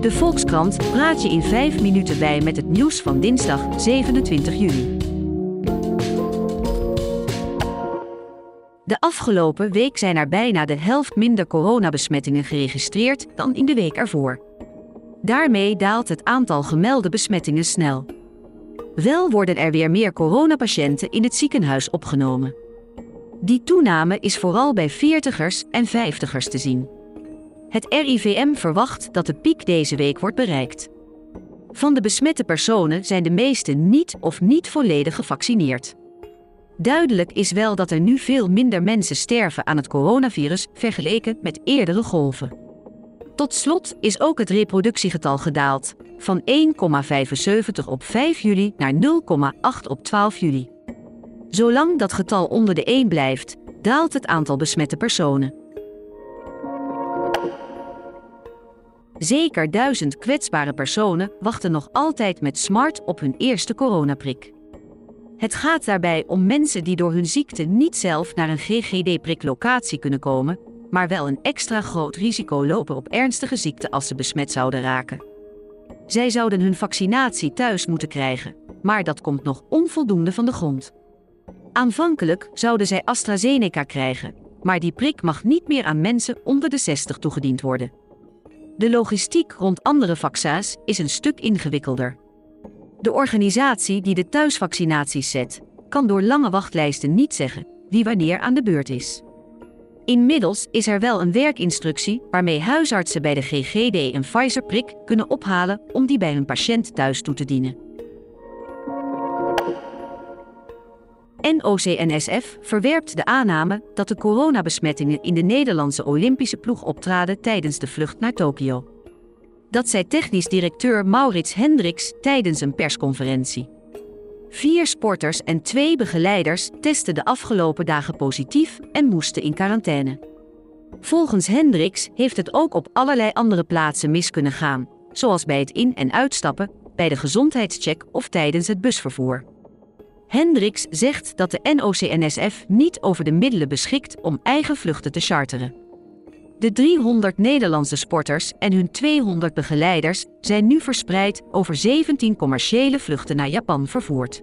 De Volkskrant praat je in 5 minuten bij met het nieuws van dinsdag 27 juli. De afgelopen week zijn er bijna de helft minder coronabesmettingen geregistreerd dan in de week ervoor. Daarmee daalt het aantal gemelde besmettingen snel. Wel worden er weer meer coronapatiënten in het ziekenhuis opgenomen. Die toename is vooral bij 40ers en 50ers te zien. Het RIVM verwacht dat de piek deze week wordt bereikt. Van de besmette personen zijn de meeste niet of niet volledig gevaccineerd. Duidelijk is wel dat er nu veel minder mensen sterven aan het coronavirus vergeleken met eerdere golven. Tot slot is ook het reproductiegetal gedaald, van 1,75 op 5 juli naar 0,8 op 12 juli. Zolang dat getal onder de 1 blijft, daalt het aantal besmette personen. Zeker duizend kwetsbare personen wachten nog altijd met smart op hun eerste coronaprik. Het gaat daarbij om mensen die door hun ziekte niet zelf naar een GGD-priklocatie kunnen komen, maar wel een extra groot risico lopen op ernstige ziekte als ze besmet zouden raken. Zij zouden hun vaccinatie thuis moeten krijgen, maar dat komt nog onvoldoende van de grond. Aanvankelijk zouden zij AstraZeneca krijgen, maar die prik mag niet meer aan mensen onder de 60 toegediend worden. De logistiek rond andere vaccins is een stuk ingewikkelder. De organisatie die de thuisvaccinaties zet, kan door lange wachtlijsten niet zeggen wie wanneer aan de beurt is. Inmiddels is er wel een werkinstructie waarmee huisartsen bij de GGD een Pfizer-prik kunnen ophalen om die bij hun patiënt thuis toe te dienen. NOC-NSF verwerpt de aanname dat de coronabesmettingen in de Nederlandse Olympische ploeg optraden tijdens de vlucht naar Tokio. Dat zei technisch directeur Maurits Hendricks tijdens een persconferentie. Vier sporters en twee begeleiders testen de afgelopen dagen positief en moesten in quarantaine. Volgens Hendricks heeft het ook op allerlei andere plaatsen mis kunnen gaan, zoals bij het in- en uitstappen, bij de gezondheidscheck of tijdens het busvervoer. Hendricks zegt dat de NOC-NSF niet over de middelen beschikt om eigen vluchten te charteren. De 300 Nederlandse sporters en hun 200 begeleiders zijn nu verspreid over 17 commerciële vluchten naar Japan vervoerd.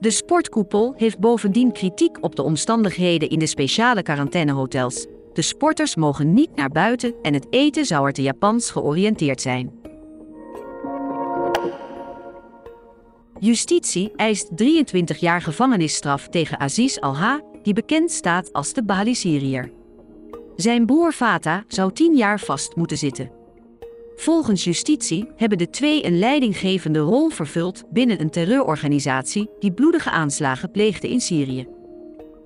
De sportkoepel heeft bovendien kritiek op de omstandigheden in de speciale quarantainehotels. De sporters mogen niet naar buiten en het eten zou er te Japans georiënteerd zijn. Justitie eist 23 jaar gevangenisstraf tegen Aziz Al-Ha, die bekend staat als de Bali-Syriër. Zijn broer Fata zou 10 jaar vast moeten zitten. Volgens justitie hebben de twee een leidinggevende rol vervuld binnen een terreurorganisatie die bloedige aanslagen pleegde in Syrië.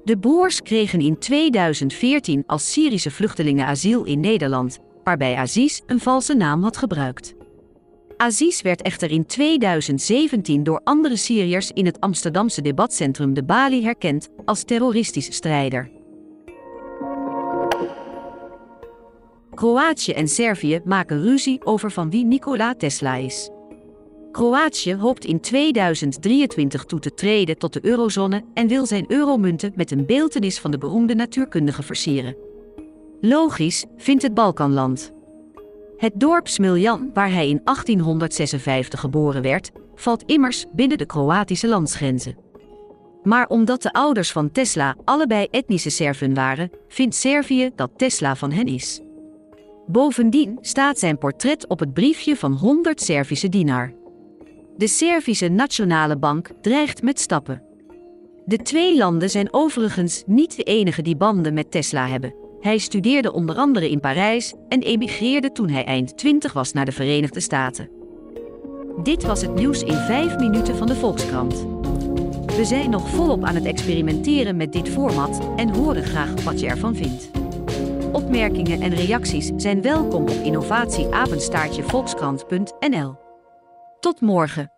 De broers kregen in 2014 als Syrische vluchtelingen asiel in Nederland, waarbij Aziz een valse naam had gebruikt. Aziz werd echter in 2017 door andere Syriërs in het Amsterdamse debatcentrum De Bali herkend als terroristisch strijder. Kroatië en Servië maken ruzie over van wie Nikola Tesla is. Kroatië hoopt in 2023 toe te treden tot de eurozone en wil zijn euromunten met een beeltenis van de beroemde natuurkundige versieren. Logisch vindt het Balkanland. Het dorp Smiljan, waar hij in 1856 geboren werd, valt immers binnen de Kroatische landsgrenzen. Maar omdat de ouders van Tesla allebei etnische Serven waren, vindt Servië dat Tesla van hen is. Bovendien staat zijn portret op het briefje van 100 Servische dinar. De Servische Nationale Bank dreigt met stappen. De twee landen zijn overigens niet de enige die banden met Tesla hebben. Hij studeerde onder andere in Parijs en emigreerde toen hij eind 20 was naar de Verenigde Staten. Dit was het nieuws in 5 minuten van de Volkskrant. We zijn nog volop aan het experimenteren met dit format en horen graag wat je ervan vindt. Opmerkingen en reacties zijn welkom op innovatieapenstaartjevolkskrant.nl. Tot morgen.